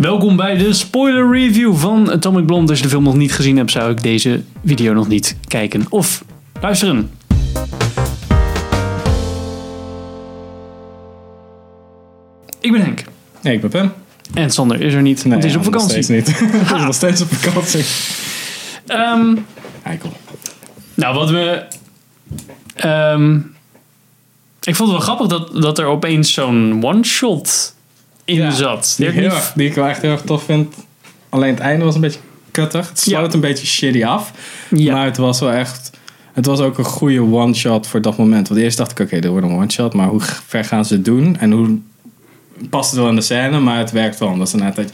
Welkom bij de spoiler review van Atomic Blonde. Als je de film nog niet gezien hebt, zou ik deze video nog niet kijken of luisteren. Ik ben Henk. Nee, ik ben Pim. En Sander is er niet, want hij is op nog vakantie. steeds niet. Hij is nog steeds op vakantie. Ehm, Eikel. nou, wat we... ehm, ik vond het wel grappig dat, dat er opeens zo'n one-shot in Ja, zat. Die, Die ik had heel niet- erg, die ik wel echt heel erg tof vind. Alleen het einde was een beetje kuttig. Het sloot Ja. een beetje shitty af. Ja. Maar het was wel echt... Het was ook een goede one-shot voor dat moment. Want eerst dacht ik, oké, dit wordt een one-shot. Maar hoe ver gaan ze het doen? En hoe past het wel in de scène? Maar het werkt wel. Omdat ze net dat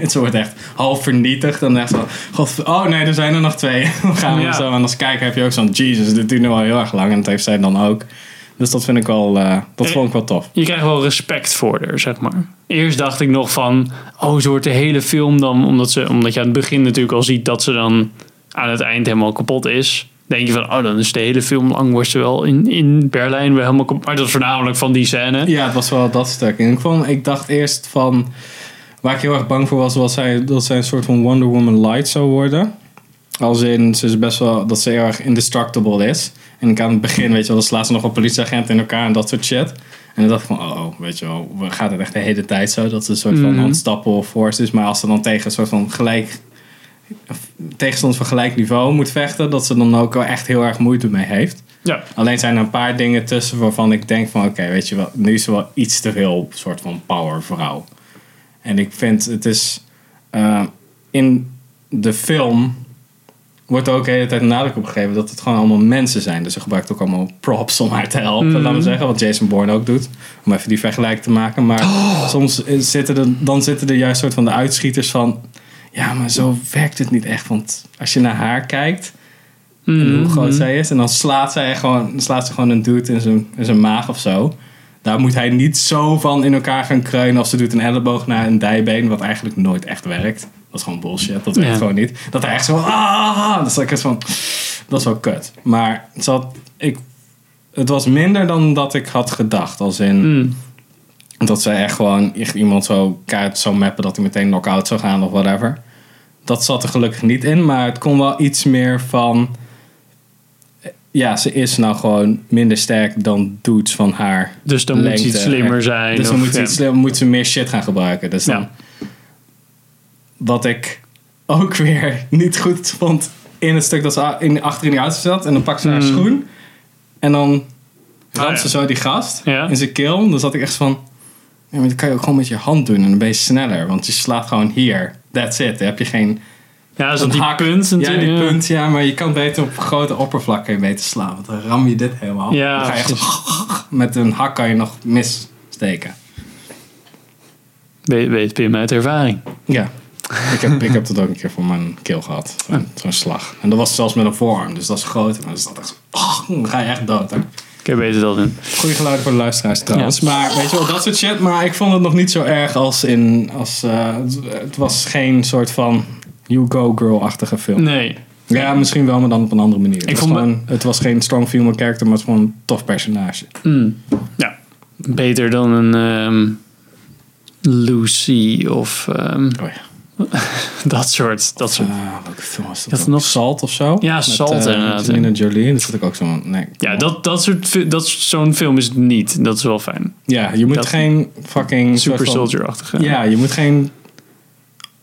het wordt echt half vernietigd. Dan echt zo, god, oh nee, er zijn er nog twee. Dan gaan we Ja. zo. En als kijker heb je ook zo'n, Jesus, dit duurt nu al heel erg lang. En dat heeft zij dan ook. Dus dat vind ik wel, eh, dat Eh, vond ik wel tof. je krijgt wel respect voor haar, zeg maar. Eerst dacht ik nog van, oh, zo wordt de hele film dan, omdat, ze, omdat je aan het begin natuurlijk al ziet dat ze dan aan het eind helemaal kapot is. Denk je van, oh, dan is de hele film lang, wordt ze wel in, in Berlijn weer helemaal kapot. Maar dat is voornamelijk van die scène. Ja, het was wel dat stuk. En ik, vond, ik dacht eerst van... Waar ik heel erg bang voor was, was zij, dat zij een soort van Wonder Woman light zou worden. Als in, ze is best wel, dat ze heel erg indestructible is. En ik aan het begin, weet je wel, dan slaat ze nog een politieagent in elkaar en dat soort shit. En dan dacht ik van, oh, oh, weet je wel, gaat het echt de hele tijd zo? Dat ze een soort van Mhm. unstoppable force is. Maar als ze dan tegen een soort van gelijk, tegenstanders van gelijk niveau moet vechten, dat ze dan ook wel echt heel erg moeite mee heeft. Ja, Alleen zijn er een paar dingen tussen waarvan ik denk van oké, weet je wel, nu is ze wel iets te veel soort van power vrouw. En ik vind het is eh, in de film wordt er ook de hele tijd nadruk op gegeven dat het gewoon allemaal mensen zijn. Dus ze gebruikt ook allemaal props om haar te helpen, laten we zeggen. Wat Jason Bourne ook doet. Om even die vergelijking te maken. Maar soms zitten er, dan zitten er juist soort van de uitschieters van... Ja, maar zo werkt het niet echt. Want als je naar haar kijkt en hoe groot zij is. En dan slaat, zij gewoon, slaat ze gewoon een dude in zijn, in zijn maag of zo. Daar moet hij niet zo van in elkaar gaan kreunen. Of ze doet een elleboog naar een dijbeen. Wat eigenlijk nooit echt werkt. Dat is gewoon bullshit. Dat werkt Ja. gewoon niet. Dat hij echt zo... Ah, dat is like van... Dat is wel kut. Maar het, zat, ik, het was minder dan dat ik had gedacht. Als in... Mm. Dat zij echt gewoon echt iemand zo kaart zou mappen dat hij meteen knock-out zou gaan of whatever. Dat zat er gelukkig niet in, maar het kon wel iets meer van. Ja, ze is nou gewoon minder sterk dan dudes van haar. Dus dan moet ze iets slimmer zijn. Dus dan of- moet ze, ja. iets moet ze meer shit gaan gebruiken. Dus dan. Ja. Wat ik ook weer niet goed vond in het stuk dat ze in, achter in die auto zat. En dan pakt ze haar Mm. schoen. En dan ramt Ah, ja. ze zo die gast Ja. in zijn keel. Dan zat ik echt van... Ja, maar dat kan je ook gewoon met je hand doen. En dan ben je sneller. Want je slaat gewoon hier. That's it. Dan heb je geen... Ja, een die hak. punt Ja, die punt. Ja, maar je kan beter op grote oppervlakken beter slaan. Want dan ram je dit helemaal. Ja, dan ga je echt met een hak kan je nog missteken. Weet, weet Pim uit ervaring. Ja. Ik heb, ik heb dat ook een keer voor mijn keel gehad. Zo'n zo'n slag. En dat was zelfs met een voorarm. Dus dat is groot. En dan is dat echt zo... oh, dan ga je echt dood. Hè? Ik heb beter dat doen. Goeie geluiden voor de luisteraars trouwens. Ja. Maar weet je wel, dat soort shit. Maar ik vond het nog niet zo erg als in... Als, eh, het, het was geen soort van you go girl-achtige film. Nee. Ja, misschien wel, maar dan op een andere manier. Het, Ik was, vond gewoon, het was geen strong female character, maar het was gewoon een tof personage. Mm. Ja. Beter dan een ehm, Lucy of Oh ja. dat soort. Dat soort. Ah, welke film was dat? er nog- Salt of zo? Ja, Met, Salt eh, inderdaad, Angelina Jolie. Dat zit ik ook zo... Nee. Ja, dat, dat soort, dat, zo'n film is het niet. Dat is wel fijn. Ja, je moet dat- geen fucking... Super Soldier-achtige. Ja, je moet geen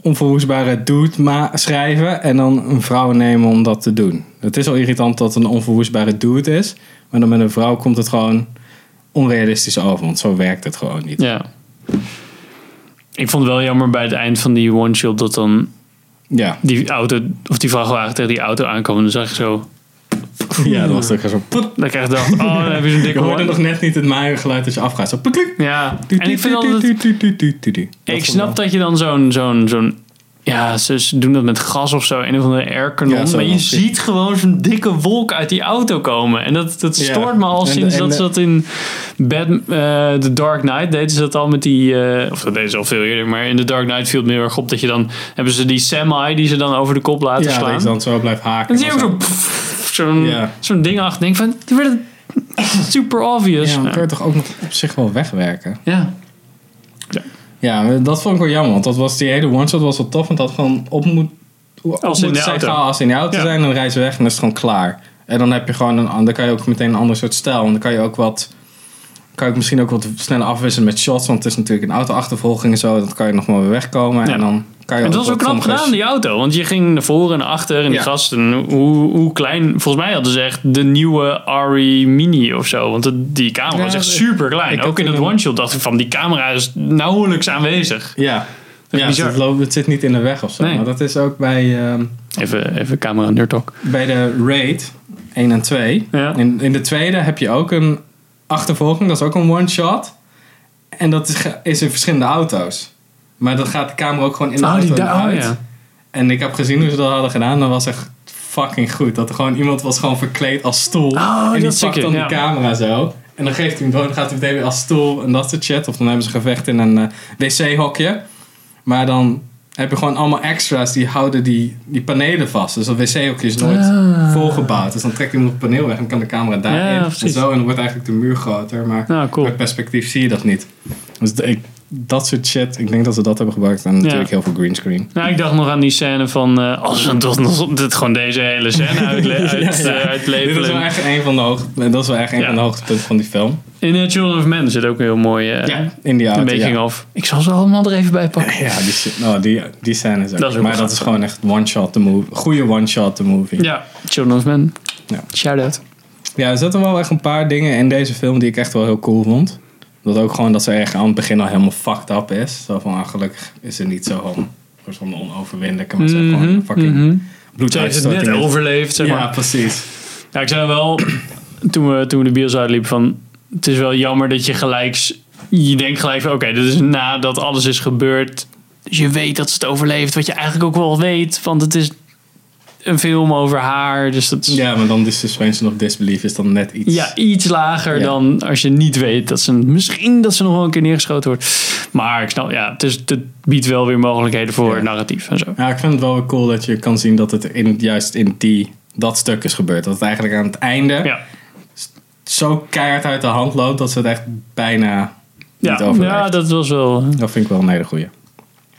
onverwoestbare dude ma- schrijven en dan een vrouw nemen om dat te doen. Het is al irritant dat het een onverwoestbare dude is, maar dan met een vrouw komt het gewoon onrealistisch over, want zo werkt het gewoon niet. Ja. Ik vond het wel jammer bij het eind van die one-shot dat dan Ja, die auto, of die vrachtwagen tegen die auto aankwam. En dan zag je zo, ja dat was ook zo. dat ik echt dacht, oh, dan heb je zo'n Je dikke hoorde nog net niet het maaien geluid als je afgaat. Zo. Ja, en ik vind altijd, ik snap dat je dan zo'n, zo'n, zo'n, ja, ze doen dat met gas of zo, een of andere airkanon. Ja, maar je dan. ziet gewoon zo'n dikke wolk uit die auto komen. En dat, dat Ja. stoort me al sinds en dat ze dat in Bad, eh, The Dark Knight deden ze dat al met die, eh, of dat deden ze al veel eerder, maar in The Dark Knight viel het me heel erg op dat je dan, hebben ze die semi die ze dan over de kop laten Ja, slaan. je dan zo blijft haken. En zie je zo'n, Ja. zo'n ding achter. Denk van, die werd super obvious. Ja, dan Ja. kun je toch ook nog op zich wel wegwerken. ja. Ja, dat vond ik wel jammer. Want dat was, die hele one-shot was wel tof. Want dat gewoon op moet, op Als ze in de zijn auto. als in de auto Ja. zijn. Dan rijden ze weg en dan is het gewoon klaar. En dan heb je gewoon een, dan kan je ook meteen een ander soort stijl. En dan kan je ook wat... Kan je misschien ook wat sneller afwisselen met shots. Want het is natuurlijk een auto-achtervolging en zo. Dan kan je nog maar weer wegkomen. Ja. En dan kan je En het ook was ook wat knap gedaan, die auto. Want je ging naar voren en naar achter. En die Ja. gasten, hoe, hoe klein... Volgens mij hadden ze echt de nieuwe RE Mini of zo. Want het- die camera Ja, was echt ik- super klein. ik Ook in het een- one-shot dacht ik van... Die camera is nauwelijks aanwezig. Ja. is Ja, bizar. het, loopt- het zit niet in de weg of zo. Nee. Maar dat is ook bij, ehm, Even, even camera nerd talk. bij de Raid 1 en 2. Ja. In, in de tweede heb je ook een achtervolging. Dat is ook een one-shot. En dat is, is in verschillende auto's. Maar dan gaat de camera ook gewoon in de Oh, auto die en daar, oh, uit. ja. En ik heb gezien hoe ze dat hadden gedaan. Dat was echt fucking goed. Dat er gewoon iemand was gewoon verkleed als stoel. Oh, en die dat pakt dan ja. die camera zo. En dan geeft hij hem gaat hij meteen weer als stoel en dat soort shit. Of dan hebben ze gevecht in een eh, wc-hokje. Maar dan heb je gewoon allemaal extra's die houden die, die panelen vast. Dus dat wc-hokje is nooit Ah. volgebouwd. Dus dan trekt iemand het paneel weg en kan de camera daarin. Ja, en zo. En dan wordt eigenlijk de muur groter. Maar Nou, cool. met perspectief zie je dat niet. Dus de- ik, dat soort shit. Ik denk dat ze dat hebben gebruikt. En natuurlijk heel veel greenscreen. Nou, ik dacht nog aan die scène van... eh als we dit, gewoon deze hele scène uitle uit, Ja, ja. eh, Dit is uitleveren. wel echt een van de hoogte, dat is wel echt een van de hoogtepunten van die film. In uh, Children of Men zit ook een heel mooi eh Ja, in die auto. making of. Ik zal ze allemaal er even bij pakken. Ja, die, oh, die, die scène is ook. Dat is ook maar dat is gewoon echt one shot the movie. Goede one shot the movie. Ja, Children of Men. Ja. Shout-out. Ja, er zitten wel echt een paar dingen in deze film die ik echt wel heel cool vond. Dat ook gewoon dat ze echt aan het begin al helemaal fucked up is. Zo van, ah, gelukkig is het niet zo van onoverwinnelijke, maar ze heeft gewoon fucking Mhm. Ze heeft het net overleefd, zeg maar. Ja, precies. Ja, ik zei wel, toen we, toen we de bios uitliepen, van... Het is wel jammer dat je gelijk... Je denkt gelijk van, oké, dit is nadat alles is gebeurd. Dus je weet dat ze het overleeft. Wat je eigenlijk ook wel weet, want het is een film over haar. Dus dat is Ja, maar dan de suspension of disbelief is dan net iets. ja, iets lager Ja. dan als je niet weet dat ze... Misschien dat ze nog wel een keer neergeschoten wordt. Maar ik snap, ja, het, is, het biedt wel weer mogelijkheden voor Ja. narratief en zo. Ja, ik vind het wel weer cool dat je kan zien dat het in, juist in die, dat stuk is gebeurd. Dat het eigenlijk aan het einde Ja. zo keihard uit de hand loopt dat ze het echt bijna niet Ja, overleeft. ja, dat was wel... Dat vind ik wel een hele goeie.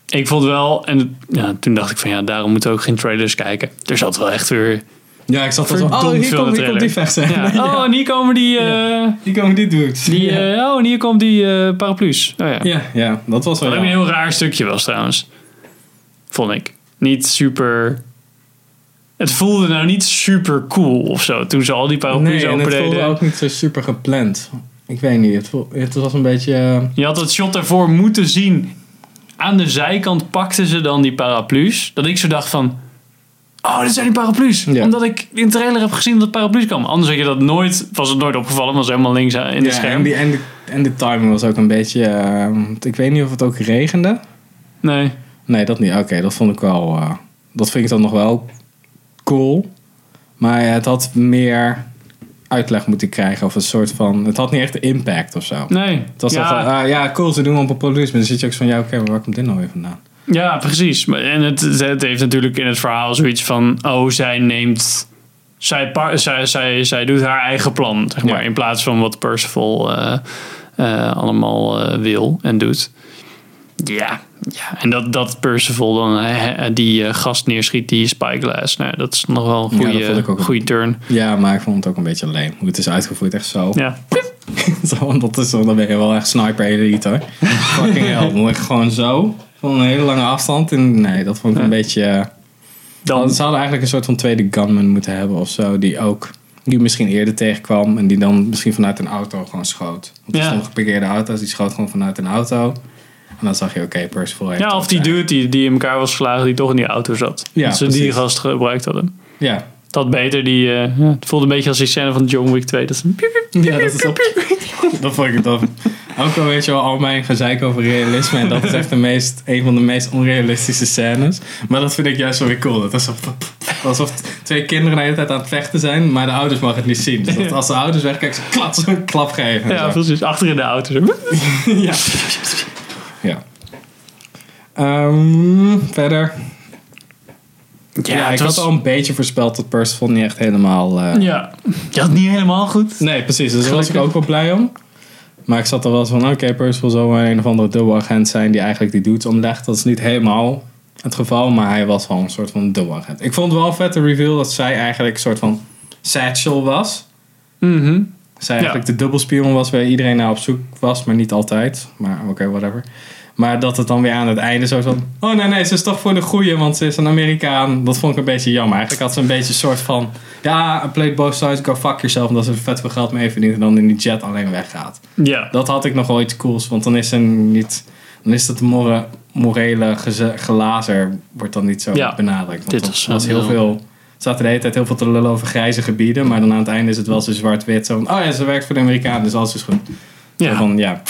Ik vond wel, en ja, toen dacht ik van ja, daarom moeten we ook geen trailers kijken. Er zat wel echt weer. Ja, ik zat wel zo. Oh, hier komt, hier komt die vechter. Ja. Oh, en hier komen die. eh, Hier komen die dudes. die ja. eh, oh, en hier komt die eh, paraplu's. Oh, ja. ja, ja, dat was wel Wat een heel raar stukje was trouwens. Vond ik. Niet super. Het voelde nou niet super cool of zo. Toen ze al die paraplu's Nee, het open voelde deden. ook niet zo super gepland. Ik weet niet, het, voel- het was een beetje... Je had het shot ervoor moeten zien. Aan de zijkant pakten ze dan die paraplu's. Dat ik zo dacht van... Oh, dit zijn die paraplu's. Ja. Omdat ik in de trailer heb gezien dat paraplu's kwam. Anders had je dat nooit, was het nooit opgevallen. Was helemaal links in de ja, scherm. en, die, en, de, en de timing was ook een beetje... eh, ik weet niet of het ook regende. Nee. Nee, dat niet. Oké, dat vond ik wel... eh, dat vind ik dan nog wel cool. Maar het had meer uitleg moeten krijgen. Of een soort van... Het had niet echt de impact of zo. Nee. Het was ja, van, ah, ja, cool, ze doen op een police. Maar dan zit je ook zo van, ja, oké, maar waar komt dit nou weer vandaan? ja, precies. En het, het heeft natuurlijk in het verhaal zoiets van... Oh, zij neemt... Zij, zij, zij, zij doet haar eigen plan, zeg maar. Ja. In plaats van wat Percival eh, eh, allemaal eh, wil en doet. Ja, ja. en dat, dat Percival dan die eh, gast neerschiet, die Spyglass. Nou, dat is nog wel een Ja, ook goede, goede turn. Ja, maar ik vond het ook een beetje leem. Hoe het is uitgevoerd, echt zo. Ja. zo want dat is, dan ben je wel echt sniper elite hoor. Fucking hell. Dan gewoon zo. Van een hele lange afstand. En nee, dat vond ik een Ja. beetje... eh, Dan, Ze hadden eigenlijk een soort van tweede gunman moeten hebben of zo. Die ook... Die misschien eerder tegenkwam. En die dan misschien vanuit een auto gewoon schoot. Want er Ja. stonden geparkeerde auto's. Die schoot gewoon vanuit een auto. En dan zag je, oké, Percival heeft ja, of die eh, dude die, die in elkaar was geslagen, die toch in die auto zat. Ja, dat ze die gast gebruikt hadden. Ja. Dat beter, die, eh, ja, het voelde een beetje als die scène van John Wick 2. Dat is een. Ja, dat is op. dat vond ik tof. Ook al weet je wel, al mijn gezeik over realisme. En dat is echt de meest, een van de meest onrealistische scènes. Maar dat vind ik juist wel weer cool. Dat is alsof, alsof twee kinderen de hele tijd aan het vechten zijn. Maar de ouders mogen het niet zien. Dus dat als de ouders wegkijken, ze klap, zo een klap geven. Ja, precies. Achter in de auto. Ja. ja. Ehm, verder. Ja, ik was- had al een beetje voorspeld dat Percival niet echt helemaal... eh, Ja, je had niet helemaal goed. Nee, precies. Dus daar was ik ook wel blij om. Maar ik zat er wel eens van, oké, Percival zou een of andere dubbelagent zijn die eigenlijk die dudes omlegt. Dat is niet helemaal het geval, maar hij was wel een soort van dubbelagent. Ik vond het wel een vette reveal dat zij eigenlijk een soort van satchel was. Mhm. Zij eigenlijk de dubbelspion was waar iedereen naar op zoek was, maar niet altijd. Maar oké, whatever. Maar dat het dan weer aan het einde zo van... Oh nee, nee, ze is toch voor de goeie, want ze is een Amerikaan. Dat vond ik een beetje jammer. Eigenlijk had ze een beetje een soort van... Ja, I played both sides, go fuck yourself. Omdat ze er vet veel geld mee verdient en dan in die jet alleen weggaat. Ja. Dat had ik nog wel iets cools, want dan is er niet... Dan is dat more, morele glazer wordt dan niet zo Ja, benadrukt. Want dit er was, was heel wel- veel... Er de hele tijd heel veel te lullen over grijze gebieden. Maar dan aan het einde is het wel zo zwart-wit. Zo van, oh ja, ze werkt voor de Amerikanen, dus alles is goed. Zo ja. van, ja,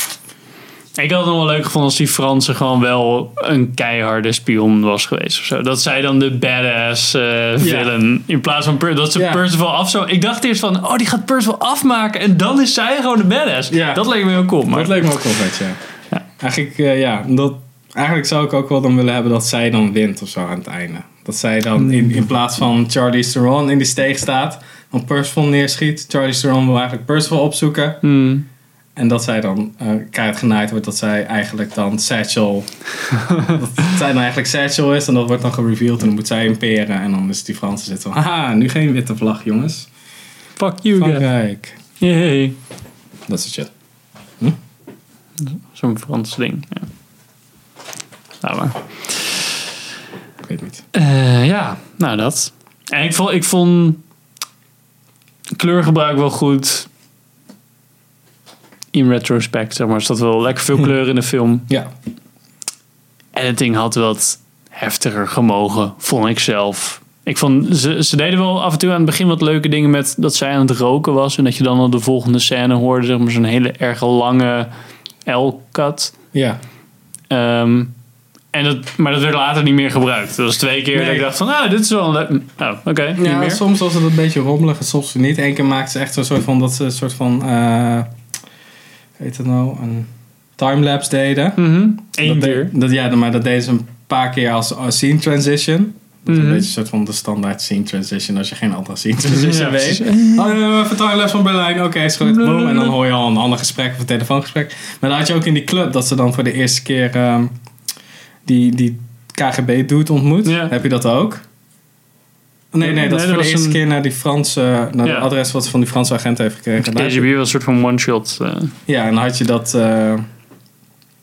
Ik had het nog wel leuk gevonden als die Franse gewoon wel een keiharde spion was geweest of zo. Dat zij dan de badass eh villain in plaats van Per- dat ze Ja. Percival af zo. Ik dacht eerst van, oh die gaat Percival afmaken en dan is zij gewoon de badass. Ja. Dat leek me heel cool. Maar Dat leek me ook wel vet, ja. Ja. Eigenlijk, eh, ja, dat, eigenlijk zou ik ook wel dan willen hebben dat zij dan wint of zo aan het einde. Dat zij dan in, in plaats van Charlie Theron in die steeg staat, dan Percival neerschiet. Charlie Theron wil eigenlijk Percival opzoeken. Hmm. En dat zij dan keihard genaaid wordt dat zij eigenlijk dan Satchel... dat zij dan eigenlijk Satchel is en dat wordt dan gereveeld en dan moet zij imperen. En dan is die Franse zit van, haha, nu geen witte vlag jongens. Fuck you guys. Frankrijk. Yay. Dat is het shit. Zo'n Frans ding. Ja. Maar. Ik weet niet. Eh, ja, nou dat. En ik vond, ik vond kleurgebruik wel goed. In retrospect, zeg maar. Er zat wel lekker veel kleur in de film. Ja, Editing had wat heftiger gemogen, vond ik zelf. Ik vond, ze, ze deden wel af en toe aan het begin wat leuke dingen met dat zij aan het roken was. En dat je dan al de volgende scène hoorde, zeg maar zo'n hele erg lange L-cut. ja. Ehm, en dat, maar dat werd later niet meer gebruikt. Dat was twee keer Nee. dat ik dacht van, ah, dit is wel een leuk... Oh, oké, niet Ja, meer. soms was het een beetje rommelig en soms niet. Eén keer maakte ze echt zo'n soort van, dat ze een soort van, hoe heet het nou, een timelapse deden. Mhm. Eén dat keer. de- dat, ja, maar dat deden ze een paar keer als, als scene transition. Dat is Mhm. een beetje een soort van de standaard scene transition als je geen andere scene transition Ja, weet. Oh, even timelapse van Berlijn. Oké, is goed. Boom. En dan hoor je al een ander gesprek of een telefoongesprek. Maar dan had je ook in die club dat ze dan voor de eerste keer ehm, die, die KGB-dude ontmoet. Ja. Heb je dat ook? Nee, nee, dat is voor de eerste een- keer naar die Franse, naar Ja. de adres wat ze van die Franse agent heeft gekregen. Daar- KGB was een soort van one-shot. eh. ja, en dan had je dat. eh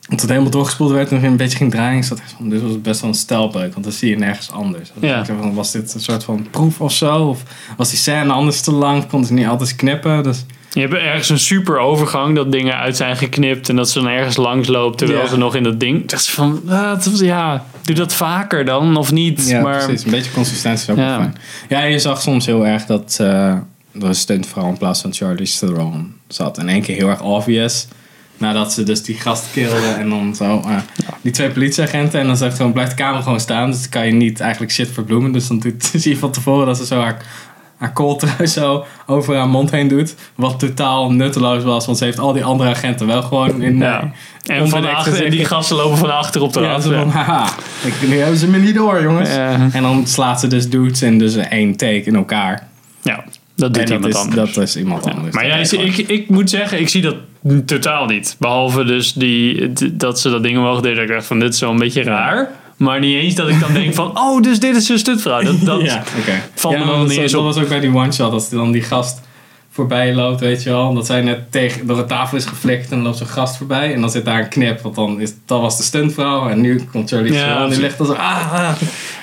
dat het helemaal doorgespoeld werd en een beetje ging draaien. Ik zat echt van, dit was best wel een stijlbreuk, want dat zie je nergens anders. Dus Ja. ik dacht van, was dit een soort van proef of zo? Of was die scène anders te lang? Kon ze niet altijd knippen? Dus, Je hebt ergens een super overgang dat dingen uit zijn geknipt en dat ze dan ergens langs loopt terwijl Ja. ze nog in dat ding. Dat is van, ah, het was- ja, doe dat vaker dan of niet. ja, maar precies. Een beetje consistentie is ook Ja. fijn. Ja, je zag soms heel erg dat eh de stuntvrouw in plaats van Charlie Theron zat. In één keer heel erg obvious. Nadat ze dus die gast kilden en dan zo eh, die twee politieagenten. En dan zegt gewoon, blijft de camera gewoon staan. Dus dan kan je niet eigenlijk shit verbloemen. Dus dan doet, zie je van tevoren dat ze zo haar, haar kooltrui zo over haar mond heen doet. Wat totaal nutteloos was. Want ze heeft al die andere agenten wel gewoon in... ja. eh, En, van achter, en die gasten lopen van achter op de Ja, rand. van, haha, ik, nu hebben ze me niet door, jongens. Ja. En dan slaat ze dus dudes in dus één take in elkaar. Ja, dat doet en iemand is, anders. dat is iemand Ja, anders. Maar jij, je ik, ik moet zeggen, ik zie dat totaal niet. Behalve dus die, dat ze dat ding omhoog deden. Dat ik dacht van, dit is wel een beetje raar. Maar niet eens dat ik dan denk van, oh, dus dit is een stutvrouw. Dat, dat, ja, oké. valt Ja, me niet eens dat was ook bij die one-shot. Als dan die gast voorbij loopt, weet je wel. Dat zij net tegen, door de tafel is geflikt en dan loopt zo'n gast voorbij. En dan zit daar een knip. Want dan is, dat was de stuntvrouw. En nu komt Charlie Ja, Theron. Die ligt dan zo, ah, ah.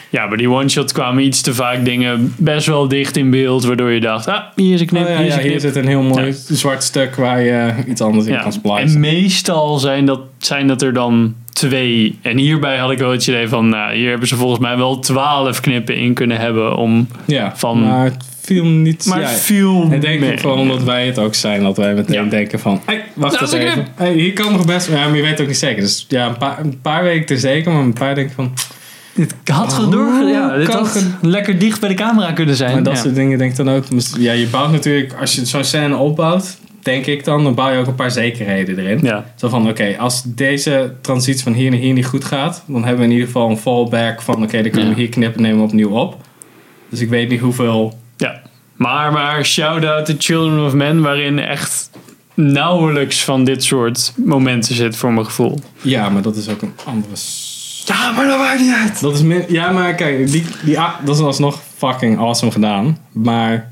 Ja, bij die one-shot kwamen iets te vaak dingen best wel dicht in beeld. Waardoor je dacht, ah, hier is een knip, Oh, ja, hier is ja, een hier knip. zit een heel mooi Ja. zwart stuk waar je iets anders in kan splicen. En meestal zijn dat, zijn dat er dan twee. En hierbij had ik wel het idee van, nou, hier hebben ze volgens mij wel twaalf knippen in kunnen hebben om ja, van- maar het viel niet... Maar ja, veel Ik denk ook gewoon omdat wij het ook zijn, dat wij meteen Ja. denken van, hey, wacht Dat eens even. Hey, hier kan nog best, ja, maar je weet het ook niet zeker. Dus ja, een paar, een paar weken er zeker, maar een paar denk ik van, Dit had Oh, gedurfd. Ja, dit kan had ge- lekker dicht bij de camera kunnen zijn. maar dat ja. soort dingen denk ik dan ook. Dus Ja, je bouwt natuurlijk, als je zo'n scène opbouwt, denk ik dan, dan bouw je ook een paar zekerheden erin. Ja. Zo van, oké, als deze transitie van hier naar hier niet goed gaat, dan hebben we in ieder geval een fallback van, oké, dan kunnen Ja. we hier knippen, nemen we opnieuw op. Dus ik weet niet hoeveel, ja. Maar, maar shout-out to Children of Men, waarin echt nauwelijks van dit soort momenten zit voor mijn gevoel. Ja, maar dat is ook een andere... Ja, maar dat maakt niet uit. Dat is min- ja, maar kijk, die, die, a- dat is alsnog fucking awesome gedaan. Maar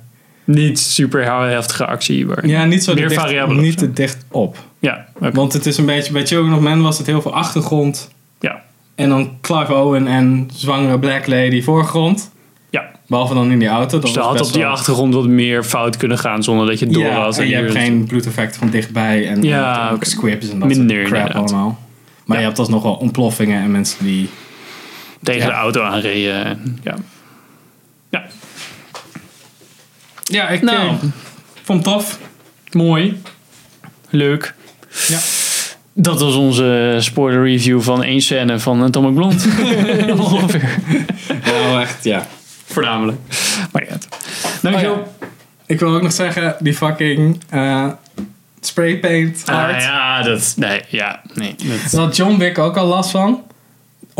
Niet super heftige actie. Maar... ja, niet zo Meer dicht, niet te dicht op. Ja. Want het is een beetje, bij Children of Men was het heel veel achtergrond. ja. En dan Clive Owen en zwangere Black Lady voorgrond. ja. Behalve dan in die auto. Dus er was had op die wel- achtergrond wat meer fout kunnen gaan zonder dat je het door ja, had. en je hier hebt geen bloedeffecten van dichtbij en Ja, en squibs en dat Minder soort crap inderdaad. allemaal. Maar Ja. je hebt alsnog wel ontploffingen en mensen die... tegen de auto aanreden. en- ja, Ja, ik Nou. eh, vond het tof. mooi. Leuk. Ja. Dat was onze spoiler review van één scène van Atomic Blonde. Ongeveer. Ja, echt, ja. Voornamelijk. Maar ja. Dankjewel. Oh Ik wil ook nog zeggen, die fucking eh spraypaint art. Ah, ja, dat... Nee, ja. Nee. Dat, Daar had John Wick ook al last van.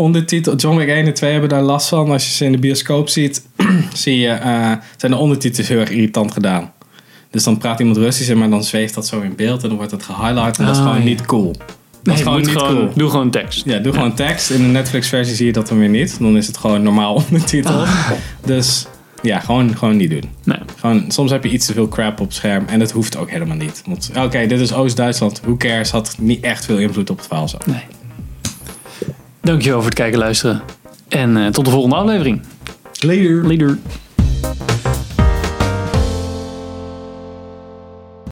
Ondertitel, John Wick 1 en 2 hebben daar last van. Als je ze in de bioscoop ziet, zie je, eh, zijn de ondertitels heel erg irritant gedaan. Dus dan praat iemand Russisch, maar dan zweeft dat zo in beeld en dan wordt het gehighlight. En dat is Ah, gewoon ja. niet cool. Dat nee, is gewoon niet gewoon, cool. Doe gewoon tekst. Ja, doe gewoon tekst. In de Netflix-versie zie je dat dan weer niet. Dan is het gewoon normaal ondertiteld. Dus ja, gewoon, gewoon niet doen. Nee. Gewoon, soms heb je iets te veel crap op scherm en dat hoeft ook helemaal niet. Oké, dit is Oost-Duitsland. Who cares? Had niet echt veel invloed op het verhaal zo. nee. Dankjewel voor het kijken en luisteren. En eh, tot de volgende aflevering. Later. Later.